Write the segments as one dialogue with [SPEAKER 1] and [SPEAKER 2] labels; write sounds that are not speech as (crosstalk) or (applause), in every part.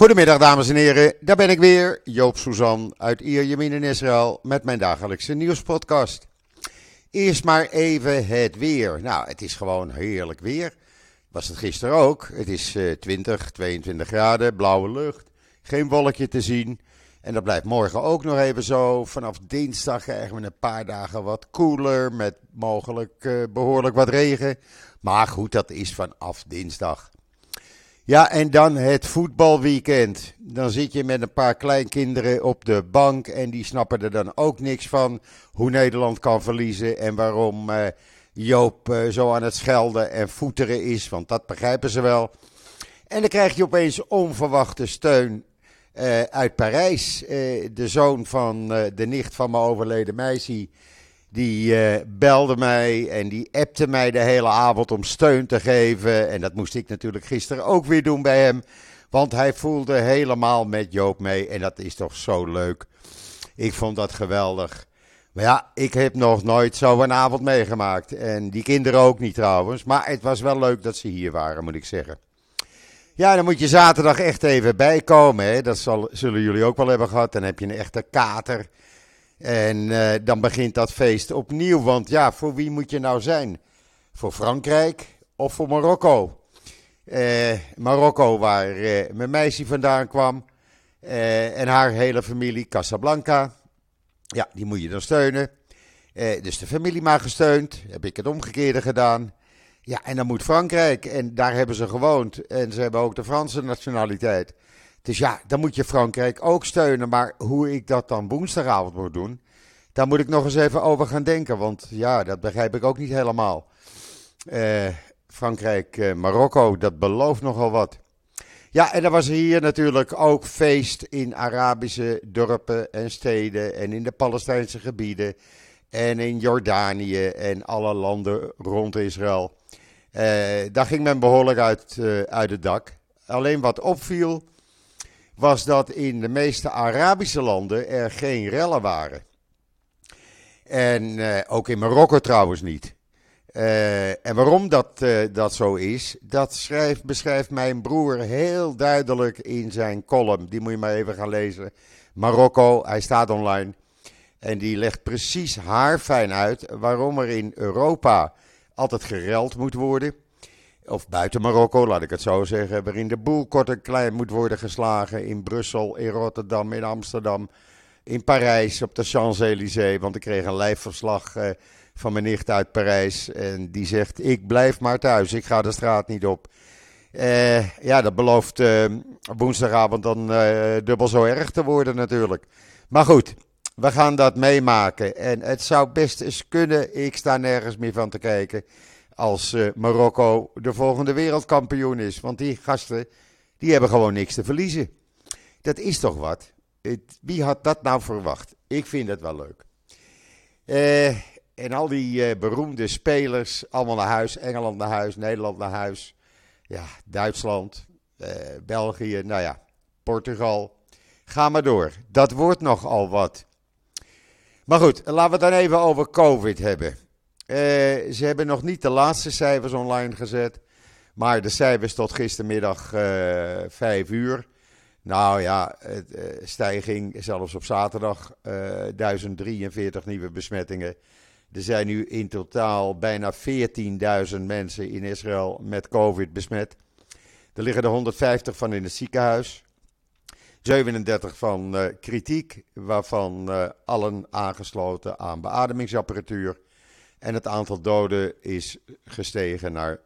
[SPEAKER 1] Goedemiddag dames en heren, daar ben ik weer, Joop Suzan uit Ierjemien in Israël met mijn dagelijkse nieuwspodcast. Eerst maar even het weer. Nou, het is gewoon heerlijk weer. Was het gisteren ook. Het is uh, 20, 22 graden, blauwe lucht, geen wolkje te zien. En dat blijft morgen ook nog even zo. Vanaf dinsdag krijgen we een paar dagen wat koeler met mogelijk uh, behoorlijk wat regen. Maar goed, dat is vanaf dinsdag. Ja, en dan het voetbalweekend. Dan zit je met een paar kleinkinderen op de bank en die snappen er dan ook niks van hoe Nederland kan verliezen en waarom uh, Joop uh, zo aan het schelden en voeteren is, want dat begrijpen ze wel. En dan krijg je opeens onverwachte steun uh, uit Parijs. de zoon van de nicht van mijn overleden meisje die uh, belde mij en die appte mij de hele avond om steun te geven. En dat moest ik natuurlijk gisteren ook weer doen bij hem. Want hij voelde helemaal met Joop mee. En dat is toch zo leuk. Ik vond dat geweldig. Maar ja, ik heb nog nooit zo een avond meegemaakt. En die kinderen ook niet trouwens. Maar het was wel leuk dat ze hier waren, moet ik zeggen. Ja, dan moet je zaterdag echt even bijkomen. Hè? Dat zal, zullen jullie ook wel hebben gehad. Dan heb je een echte kater. En uh, dan begint dat feest opnieuw. Want ja, voor wie moet je nou zijn? Voor Frankrijk of voor Marokko? Uh, Marokko, waar uh, mijn meisje vandaan kwam. en haar hele familie, Casablanca. Ja, die moet je dan steunen. dus de familie maar gesteund. Heb ik het omgekeerde gedaan. Ja, en dan moet Frankrijk. En daar hebben ze gewoond. En ze hebben ook de Franse nationaliteit. Dus ja, dan moet je Frankrijk ook steunen. Maar hoe ik dat dan woensdagavond moet doen, daar moet ik nog eens even over gaan denken. Want ja, dat begrijp ik ook niet helemaal. Uh, Frankrijk, uh, Marokko, dat belooft nogal wat. Ja, en er was hier natuurlijk ook feest in Arabische dorpen en steden en in de Palestijnse gebieden en in Jordanië en alle landen rond Israël. Uh, daar ging men behoorlijk uit, uh, uit het dak. Alleen wat opviel, was dat in de meeste Arabische landen er geen rellen waren. En uh, ook in Marokko trouwens niet. Uh, en waarom dat, uh, dat zo is, dat schrijft, beschrijft mijn broer heel duidelijk in zijn column. Die moet je maar even gaan lezen. Marokko, hij staat online. En die legt precies haarfijn uit waarom er in Europa altijd gereld moet worden of buiten Marokko, laat ik het zo zeggen, waarin de boel kort en klein moet worden geslagen in Brussel, in Rotterdam, in Amsterdam, in Parijs, op de Champs-Élysées. Want ik kreeg een lijfverslag uh, van mijn nicht uit Parijs en die zegt, ik blijf maar thuis, ik ga de straat niet op. Uh, ja, dat belooft uh, woensdagavond dan dubbel zo erg te worden natuurlijk. Maar goed, we gaan dat meemaken en het zou best eens kunnen, ik sta nergens meer van te kijken als uh, Marokko de volgende wereldkampioen is. Want die gasten, die hebben gewoon niks te verliezen. Dat is toch wat? Het, wie had dat nou verwacht? Ik vind het wel leuk. Uh, en al die uh, beroemde spelers, allemaal naar huis. Engeland naar huis, Nederland naar huis. Ja, Duitsland, België, nou ja, Portugal. Ga maar door. Dat wordt nogal wat. Maar goed, laten we het dan even over COVID hebben. Uh, ze hebben nog niet de laatste cijfers online gezet. Maar de cijfers tot gistermiddag uh, eh, 5 uur. Nou ja, uh, stijging zelfs op zaterdag. 1043 nieuwe besmettingen. Er zijn nu in totaal bijna 14.000 mensen in Israël met COVID besmet. Er liggen er 150 van in het ziekenhuis. 37 van kritiek, waarvan allen aangesloten aan beademingsapparatuur. En het aantal doden is gestegen naar 11.906.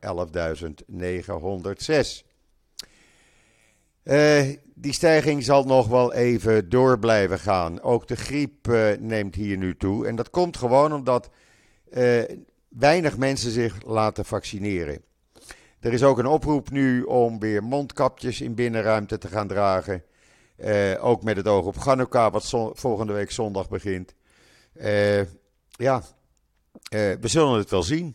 [SPEAKER 1] Uh, die stijging zal nog wel even door blijven gaan. Ook de griep uh, neemt hier nu toe. En dat komt gewoon omdat uh, weinig mensen zich laten vaccineren. Er is ook een oproep nu om weer mondkapjes in binnenruimte te gaan dragen. ook met het oog op Hanukkah, wat volgende week zondag begint. ja, we zullen het wel zien.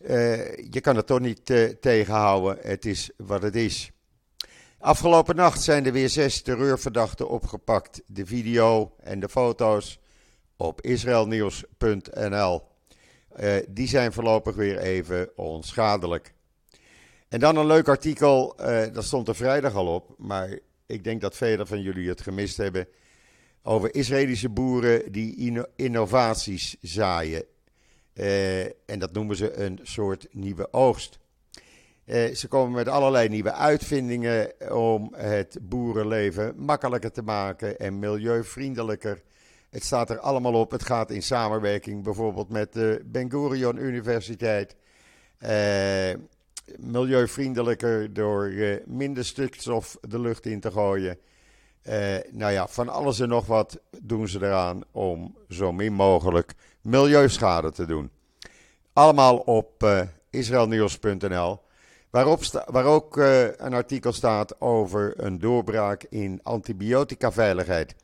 [SPEAKER 1] Uh, je kan het toch niet uh, tegenhouden. Het is wat het is. Afgelopen nacht zijn er weer zes terreurverdachten opgepakt. De video en de foto's op israelnieuws.nl. die zijn voorlopig weer even onschadelijk. En dan een leuk artikel, dat stond er vrijdag al op, maar Ik denk dat velen van jullie het gemist hebben. Over Israëlische boeren die innovaties zaaien. Uh, en dat noemen ze een soort nieuwe oogst. Uh, ze komen met allerlei nieuwe uitvindingen om het boerenleven makkelijker te maken en milieuvriendelijker. Het staat er allemaal op. Het gaat in samenwerking bijvoorbeeld met de Ben Gurion Universiteit. Uh, milieuvriendelijker door minder stikstof de lucht in te gooien. Nou ja, van alles en nog wat doen ze eraan om zo min mogelijk milieuschade te doen. Allemaal op uh, israelnieuws.nl, waar ook een artikel staat over een doorbraak in antibioticaveiligheid.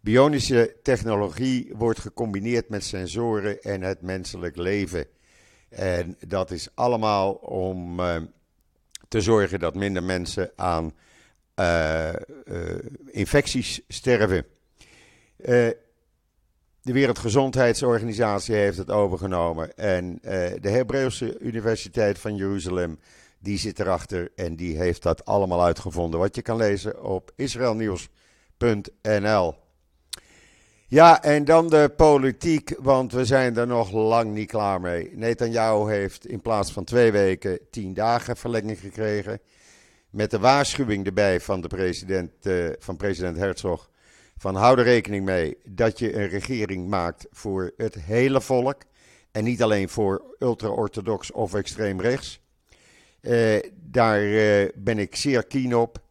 [SPEAKER 1] Bionische technologie wordt gecombineerd met sensoren en het menselijk leven. En dat is allemaal om uh, te zorgen dat minder mensen aan infecties sterven. De Wereldgezondheidsorganisatie heeft het overgenomen. En de Hebreeuwse Universiteit van Jeruzalem, die zit erachter en die heeft dat allemaal uitgevonden. Wat je kan lezen op israelnieuws.nl. Ja, en dan de politiek, want we zijn er nog lang niet klaar mee. Netanyahu heeft in plaats van twee weken tien dagen verlenging gekregen. Met de waarschuwing erbij van, de president, uh, van president Herzog: van hou er rekening mee dat je een regering maakt voor het hele volk. En niet alleen voor ultra-orthodox of extreem rechts. Uh, daar uh, ben ik zeer keen op.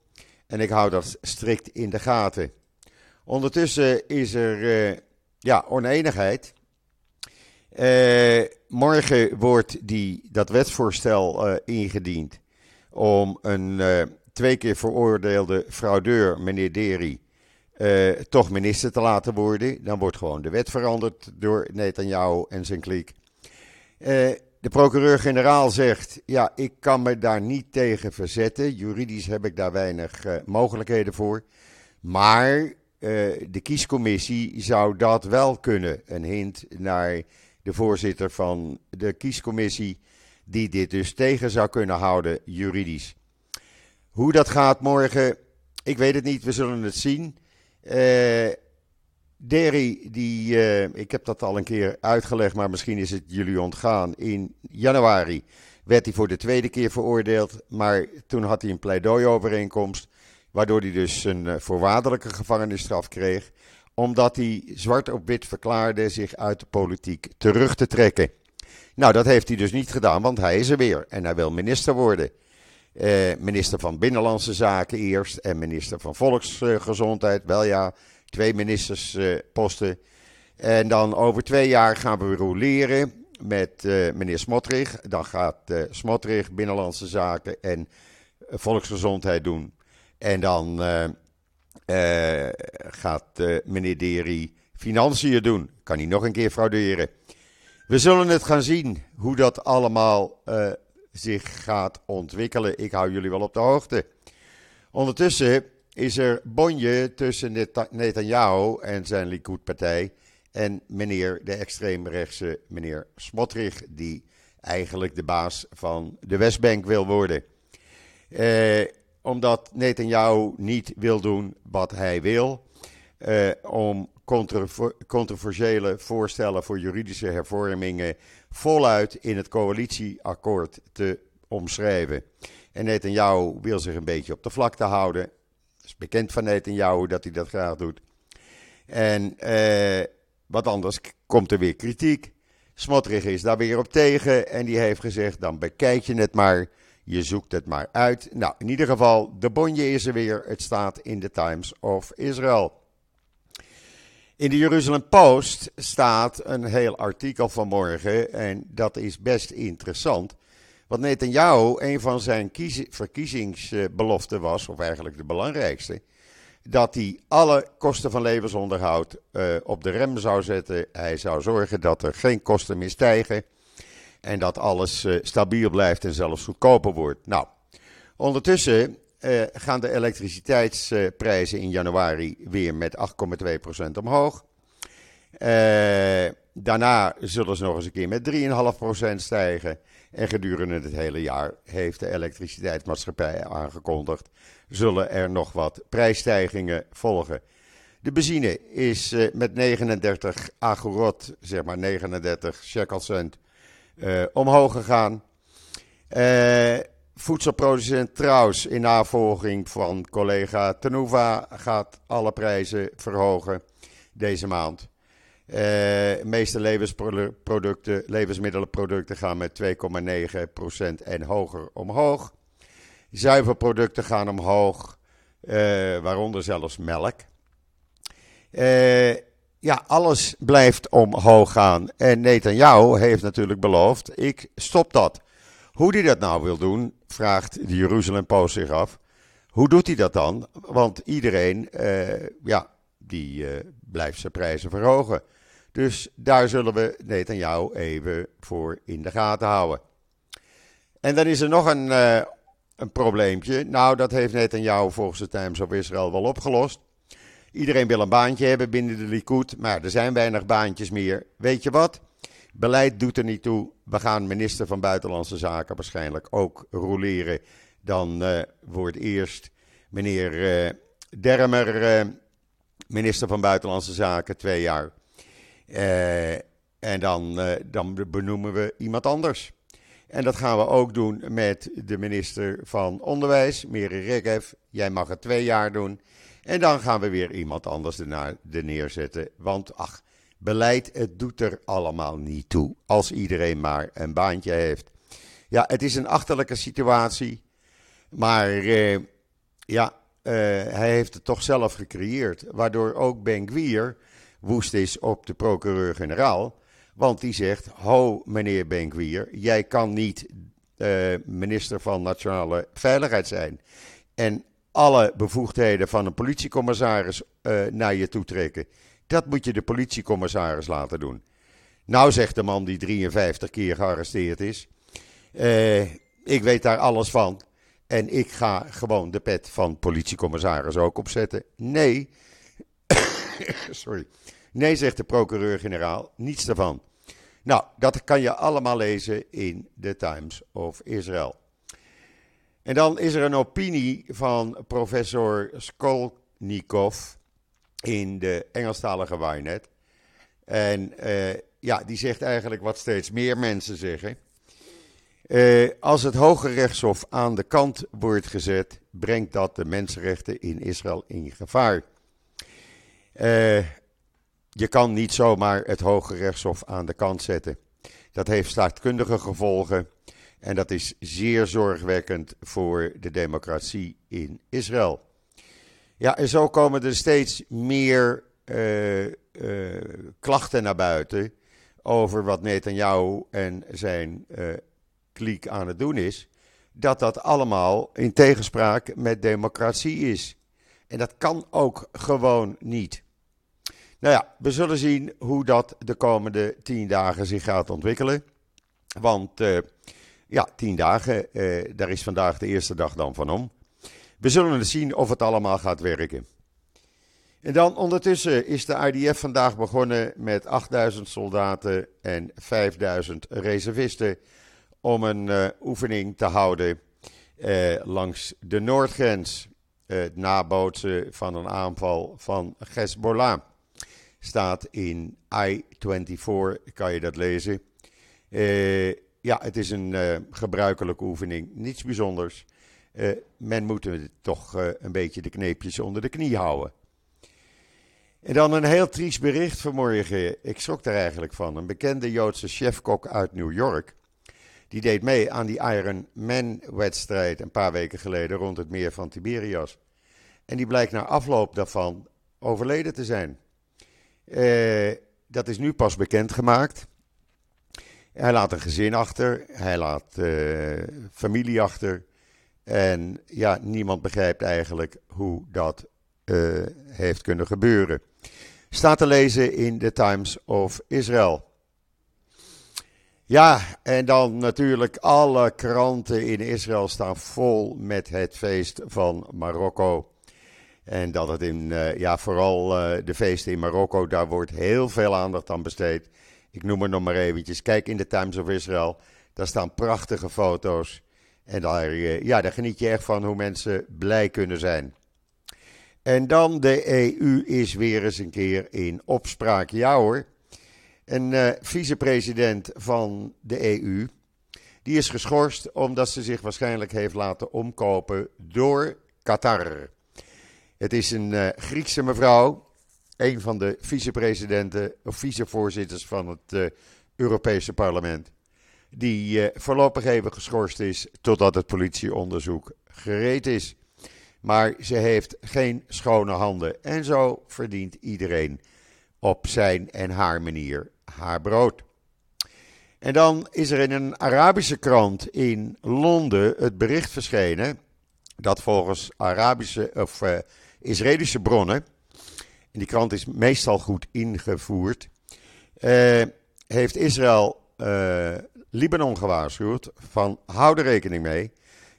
[SPEAKER 1] En ik hou dat strikt in de gaten. Ondertussen is er uh, ja, oneenigheid. Morgen wordt die, dat wetsvoorstel ingediend om een twee keer veroordeelde fraudeur, meneer Deri, toch minister te laten worden. Dan wordt gewoon de wet veranderd door Netanyahu en zijn kliek. de procureur-generaal zegt: Ja, ik kan me daar niet tegen verzetten. Juridisch heb ik daar weinig mogelijkheden voor. Maar de kiescommissie zou dat wel kunnen. Een hint naar de voorzitter van de kiescommissie, die dit dus tegen zou kunnen houden, juridisch. Hoe dat gaat morgen, ik weet het niet, we zullen het zien. Uh, Derry, die, uh, ik heb dat al een keer uitgelegd, maar misschien is het jullie ontgaan. In januari werd hij voor de tweede keer veroordeeld, maar toen had hij een pleidooiovereenkomst Waardoor hij dus een eh, voorwaardelijke gevangenisstraf kreeg. Omdat hij zwart op wit verklaarde zich uit de politiek terug te trekken. Nou, dat heeft hij dus niet gedaan, want hij is er weer. En hij wil minister worden. Eh, minister van Binnenlandse Zaken eerst en minister van Volksgezondheid. Wel ja, twee ministersposten. Eh, en dan over twee jaar gaan we roleren met uh, meneer Smotrich. Dan gaat uh, Smotrich Binnenlandse Zaken en Volksgezondheid doen. En dan gaat meneer Deri financiën doen. Kan hij nog een keer frauderen. We zullen het gaan zien hoe dat allemaal zich gaat ontwikkelen. Ik hou jullie wel op de hoogte. Ondertussen is er bonje tussen Netanyahu en zijn Likud-partij en meneer de extreemrechtse meneer Smotrich, die eigenlijk de baas van de Westbank wil worden. Uh, omdat Netanyahu niet wil doen wat hij wil. Uh, om controversiële voorstellen voor juridische hervormingen voluit in het coalitieakkoord te omschrijven. En Netanyahu wil zich een beetje op de vlakte houden. Het is bekend van Netanyahu dat hij dat graag doet. En uh, wat anders komt er weer kritiek. Smotrich is daar weer op tegen en die heeft gezegd: dan bekijk je het maar. Je zoekt het maar uit. Nou, in ieder geval, de bonje is er weer. Het staat in de Times of Israel. In de Jeruzalem Post staat een heel artikel van morgen en dat is best interessant. Want Netanyahu, een van zijn verkiezingsbeloften was, of eigenlijk de belangrijkste, dat hij alle kosten van levensonderhoud uh, op de rem zou zetten. Hij zou zorgen dat er geen kosten meer stijgen. En dat alles uh, stabiel blijft en zelfs goedkoper wordt. Nou, ondertussen uh, gaan de elektriciteitsprijzen in januari weer met 8,2% omhoog. Uh, daarna zullen ze nog eens een keer met 3,5% stijgen. En gedurende het hele jaar heeft de elektriciteitsmaatschappij aangekondigd, zullen er nog wat prijsstijgingen volgen. De benzine is uh, met 39 agorot, zeg maar 39 shekelcent, omhoog gegaan. Uh, voedselproducent Trouws, in navolging van collega Tenuva, gaat alle prijzen verhogen deze maand. De meeste levensproducten, levensmiddelenproducten gaan met 2,9% en hoger omhoog. Zuivelproducten gaan omhoog, waaronder zelfs melk. Uh, ja, alles blijft omhoog gaan. En Netanyahu heeft natuurlijk beloofd, ik stop dat. Hoe hij dat nou wil doen, vraagt de Jeruzalem Post zich af. Hoe doet hij dat dan? Want iedereen, uh, ja, die uh, blijft zijn prijzen verhogen. Dus daar zullen we Netanyahu even voor in de gaten houden. En dan is er nog een, uh, een probleempje. Nou, dat heeft Netanyahu volgens de Times of Israel wel opgelost. Iedereen wil een baantje hebben binnen de Likud, maar er zijn weinig baantjes meer. Weet je wat? Beleid doet er niet toe. We gaan minister van Buitenlandse Zaken waarschijnlijk ook roleren. Dan wordt eerst meneer uh, Dermer uh, minister van Buitenlandse Zaken, twee jaar. en dan, dan benoemen we iemand anders. En dat gaan we ook doen met de minister van Onderwijs, Miri Regev. Jij mag het twee jaar doen. En dan gaan we weer iemand anders ernaar, er neerzetten. Want ach, beleid, het doet er allemaal niet toe. Als iedereen maar een baantje heeft. Ja, het is een achterlijke situatie. Maar eh, ja, uh, hij heeft het toch zelf gecreëerd. Waardoor ook Ben Gwier woest is op de procureur-generaal. Want die zegt: Ho, meneer Ben Gwier, jij kan niet uh, minister van Nationale Veiligheid zijn. En alle bevoegdheden van een politiecommissaris uh, naar je toe trekken. Dat moet je de politiecommissaris laten doen. Nou zegt de man die 53 keer gearresteerd is. Uh, ik weet daar alles van. En ik ga gewoon de pet van politiecommissaris ook opzetten. Nee. (coughs) Sorry. Nee, zegt de procureur-generaal. Niets daarvan. Nou, dat kan je allemaal lezen in de Times of Israel. En dan is er een opinie van professor Skolnikov in de Engelstalige Wynet. En uh, ja, die zegt eigenlijk wat steeds meer mensen zeggen. Uh, als het Hoge Rechtshof aan de kant wordt gezet, brengt dat de mensenrechten in Israël in gevaar. Uh, je kan niet zomaar het Hoge Rechtshof aan de kant zetten. Dat heeft staatkundige gevolgen. En dat is zeer zorgwekkend voor de democratie in Israël. Ja, en zo komen er steeds meer uh, uh, klachten naar buiten over wat Netanyahu en zijn uh, kliek aan het doen is. Dat dat allemaal in tegenspraak met democratie is. En dat kan ook gewoon niet. Nou ja, we zullen zien hoe dat de komende tien dagen zich gaat ontwikkelen. Want ja, tien dagen. Daar is vandaag de eerste dag dan van om. We zullen zien of het allemaal gaat werken. En dan ondertussen is de IDF vandaag begonnen met 8000 soldaten en 5000 reservisten om een uh, oefening te houden uh, langs de noordgrens. Het nabootsen van een aanval van Hezbollah staat in I-24, kan je dat lezen. Ja, het is een gebruikelijke oefening, niets bijzonders. Uh, men moet toch uh, een beetje de kneepjes onder de knie houden. En dan een heel triest bericht vanmorgen. Ik schrok er eigenlijk van. Een bekende Joodse chefkok uit New York. Die deed mee aan die Iron Man-wedstrijd een paar weken geleden rond het meer van Tiberias. En die blijkt na afloop daarvan overleden te zijn. dat is nu pas bekendgemaakt. Hij laat een gezin achter, hij laat familie achter. En ja, niemand begrijpt eigenlijk hoe dat uh, heeft kunnen gebeuren. Staat te lezen in de Times of Israel. Ja, en dan natuurlijk alle kranten in Israël staan vol met het feest van Marokko. En dat het in, uh, ja, vooral uh, de feesten in Marokko, daar wordt heel veel aandacht aan besteed. Ik noem het nog maar eventjes. Kijk in de Times of Israel. Daar staan prachtige foto's. En daar, ja, daar geniet je echt van hoe mensen blij kunnen zijn. En dan de EU is weer eens een keer in opspraak. Ja hoor. Een uh, vicepresident van de EU, die is geschorst omdat ze zich waarschijnlijk heeft laten omkopen door Qatar. Het is een uh, Griekse mevrouw, een van de vicepresidenten of vicevoorzitters van het Europese parlement, die voorlopig even geschorst is totdat het politieonderzoek gereed is. Maar ze heeft geen schone handen en zo verdient iedereen op zijn en haar manier haar brood. En dan is er in een Arabische krant in Londen het bericht verschenen dat volgens Arabische of uh, Israëlische bronnen, en die krant is meestal goed ingevoerd, uh, heeft Israël uh, Libanon gewaarschuwd van hou er rekening mee.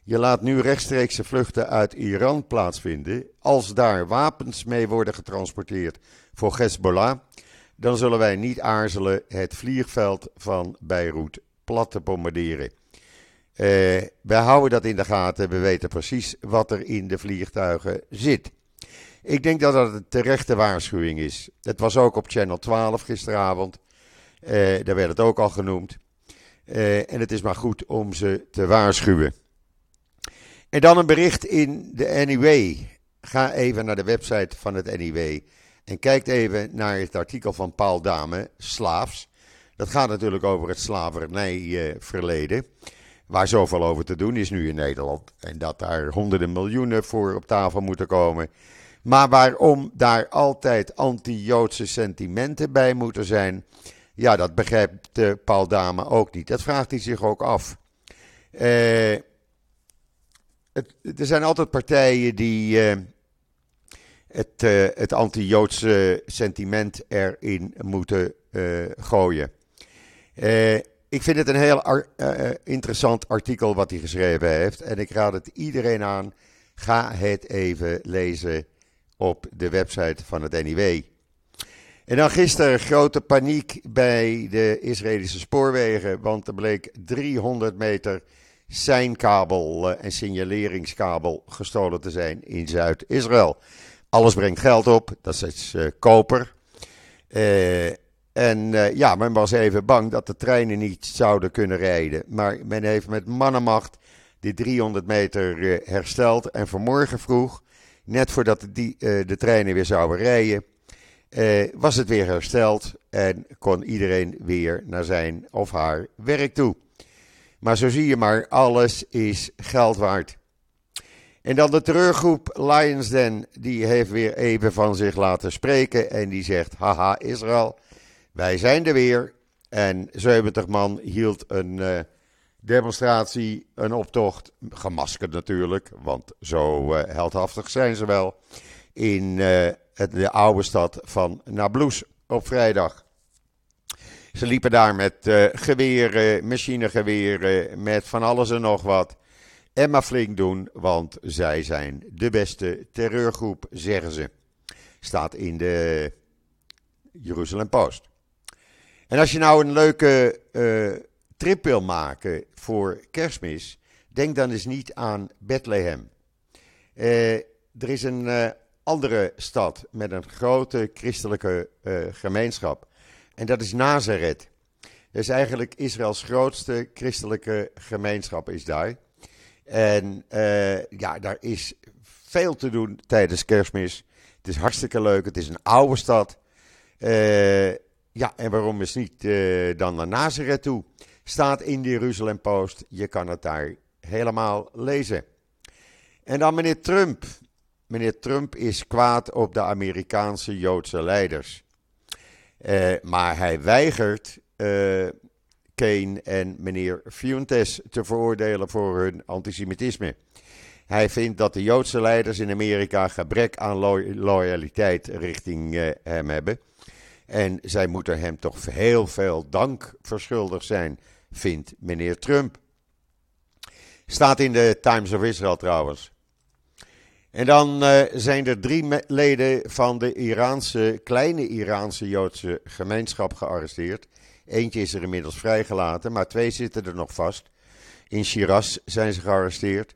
[SPEAKER 1] Je laat nu rechtstreekse vluchten uit Iran plaatsvinden. Als daar wapens mee worden getransporteerd voor Hezbollah, dan zullen wij niet aarzelen het vliegveld van Beirut plat te bombarderen. Uh, wij houden dat in de gaten. We weten precies wat er in de vliegtuigen zit. Ik denk dat dat een terechte waarschuwing is. Het was ook op Channel 12 gisteravond. Uh, daar werd het ook al genoemd. Uh, en het is maar goed om ze te waarschuwen. En dan een bericht in de NIW. Ga even naar de website van het NIW. En kijk even naar het artikel van Paul Dame, Slaafs. Dat gaat natuurlijk over het slavernijverleden. Waar zoveel over te doen is nu in Nederland. En dat daar honderden miljoenen voor op tafel moeten komen. Maar waarom daar altijd anti-Joodse sentimenten bij moeten zijn. Ja, dat begrijpt uh, Paul Dame ook niet. Dat vraagt hij zich ook af. Het, er zijn altijd partijen die. Uh, het, uh, het anti-Joodse sentiment erin moeten gooien. Ik vind het een heel interessant artikel wat hij geschreven heeft. En ik raad het iedereen aan. Ga het even lezen op de website van het NIW. En dan gisteren grote paniek bij de Israëlische spoorwegen. Want er bleek 300 meter seinkabel en signaleringskabel gestolen te zijn in Zuid-Israël. Alles brengt geld op, dat is uh, koper. Uh, en ja, men was even bang dat de treinen niet zouden kunnen rijden. Maar men heeft met mannenmacht die 300 meter hersteld. En vanmorgen vroeg, net voordat die, de treinen weer zouden rijden, was het weer hersteld. En kon iedereen weer naar zijn of haar werk toe. Maar zo zie je maar, alles is geld waard. En dan de terreurgroep Lions Den, die heeft weer even van zich laten spreken. En die zegt, haha Israël, wij zijn er weer. En 70 man hield een uh, demonstratie, een optocht, gemaskerd natuurlijk, want zo uh, heldhaftig zijn ze wel, in het, de oude stad van Nablus op vrijdag. Ze liepen daar met geweren, machinegeweren, met van alles en nog wat. En maar flink doen, want zij zijn de beste terreurgroep, zeggen ze. Staat in de Jeruzalem Post. En als je nou een leuke uh, trip wil maken voor kerstmis, denk dan eens niet aan Bethlehem. Uh, er is een andere stad met een grote christelijke gemeenschap. En dat is Nazareth. Dat is eigenlijk Israëls grootste christelijke gemeenschap is daar. En uh, ja, daar is veel te doen tijdens kerstmis. Het is hartstikke leuk. Het is een oude stad. Uh, ja, en waarom is niet dan naar Nazareth toe? Staat in de Jeruzalem Post. Je kan het daar helemaal lezen. En dan meneer Trump. Meneer Trump is kwaad op de Amerikaanse Joodse leiders. maar hij weigert Kane en meneer Fuentes te veroordelen voor hun antisemitisme. Hij vindt dat de Joodse leiders in Amerika gebrek aan loyaliteit richting uh, hem hebben. En zij moeten hem toch heel veel dank verschuldigd zijn, vindt meneer Trump. Staat in de Times of Israel trouwens. En dan uh, zijn er drie leden van de Iraanse, kleine Iraanse Joodse gemeenschap gearresteerd Eentje is er inmiddels vrijgelaten, maar twee zitten er nog vast. In Shiraz zijn ze gearresteerd.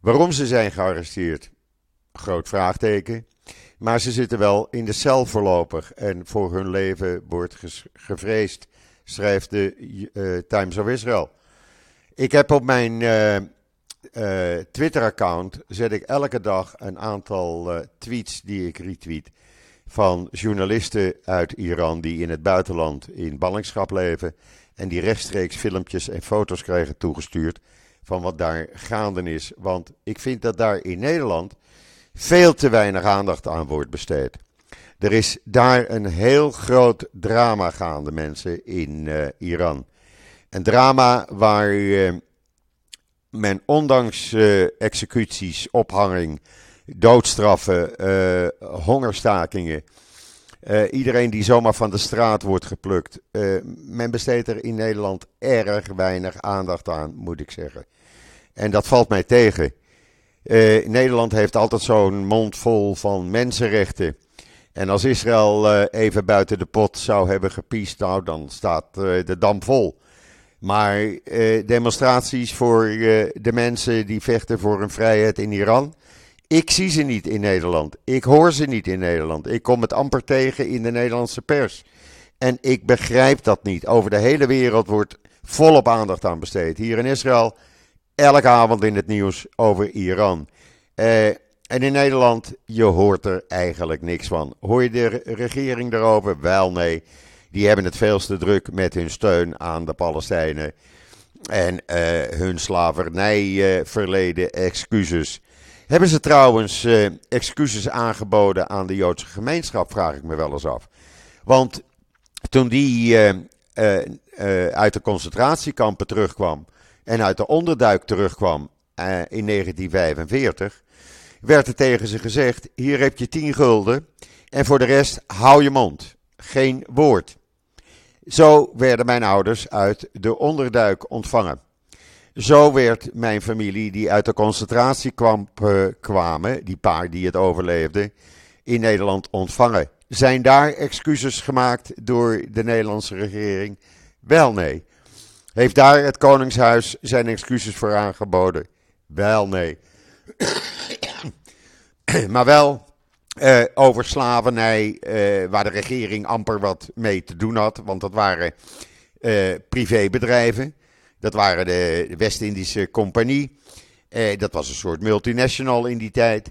[SPEAKER 1] Waarom ze zijn gearresteerd? Groot vraagteken. Maar ze zitten wel in de cel voorlopig en voor hun leven wordt gevreesd, schrijft de uh, Times of Israel. Ik heb op mijn uh, uh, Twitter-account zet ik elke dag een aantal tweets die ik retweet van journalisten uit Iran die in het buitenland in ballingschap leven en die rechtstreeks filmpjes en foto's krijgen toegestuurd van wat daar gaande is. Want ik vind dat daar in Nederland veel te weinig aandacht aan wordt besteed. Er is daar een heel groot drama gaande, mensen, in uh, Iran. Een drama waar men ondanks uh, executies, ophanging, doodstraffen, hongerstakingen, iedereen die zomaar van de straat wordt geplukt, men besteedt er in Nederland erg weinig aandacht aan, moet ik zeggen. En dat valt mij tegen. Nederland heeft altijd zo'n mond vol van mensenrechten. En als Israël even buiten de pot zou hebben gepiest, nou, dan staat de dam vol. Maar demonstraties voor de mensen die vechten voor hun vrijheid in Iran, ik zie ze niet in Nederland. Ik hoor ze niet in Nederland. Ik kom het amper tegen in de Nederlandse pers. En ik begrijp dat niet. Over de hele wereld wordt volop aandacht aan besteed. Hier in Israël elke avond in het nieuws over Iran. Uh, en in Nederland, je hoort er eigenlijk niks van. Hoor je de regering erover? Wel nee. Die hebben het veelste druk met hun steun aan de Palestijnen. En uh, hun slavernijverleden excuses. Hebben ze trouwens uh, excuses aangeboden aan de Joodse gemeenschap, vraag ik me wel eens af. Want toen die uit de concentratiekampen terugkwam en uit de onderduik terugkwam in 1945, werd er tegen ze gezegd: hier heb je 10 gulden en voor de rest hou je mond. Geen woord. Zo werden mijn ouders uit de onderduik ontvangen. Zo werd mijn familie, die uit de concentratiekamp uh, kwamen, die paar die het overleefden, in Nederland ontvangen. Zijn daar excuses gemaakt door de Nederlandse regering? Wel nee. Heeft daar het Koningshuis zijn excuses voor aangeboden? Wel, nee. (coughs) maar wel uh, over slavernij, uh, waar de regering amper wat mee te doen had. Want dat waren uh, privébedrijven. Dat waren de West-Indische Compagnie. dat was een soort multinational in die tijd.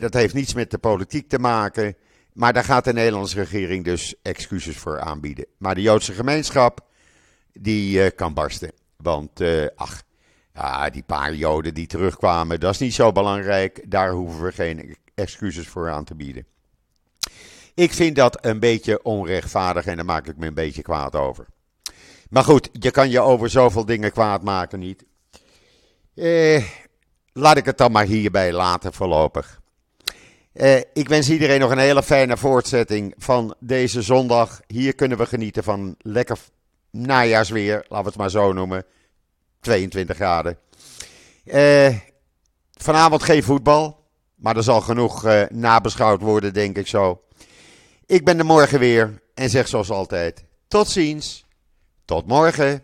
[SPEAKER 1] dat heeft niets met de politiek te maken. Maar daar gaat de Nederlandse regering dus excuses voor aanbieden. Maar de Joodse gemeenschap die kan barsten. Want, ach, ja, die paar Joden die terugkwamen, dat is niet zo belangrijk. Daar hoeven we geen excuses voor aan te bieden. Ik vind dat een beetje onrechtvaardig en daar maak ik me een beetje kwaad over. Maar goed, je kan je over zoveel dingen kwaad maken niet. Eh, laat ik het dan maar hierbij laten voorlopig. Eh, ik wens iedereen nog een hele fijne voortzetting van deze zondag. Hier kunnen we genieten van lekker najaarsweer, laten we het maar zo noemen. 22 graden. Uh, vanavond geen voetbal, maar er zal genoeg uh, nabeschouwd worden, denk ik zo. Ik ben er morgen weer en zeg zoals altijd: tot ziens, tot morgen.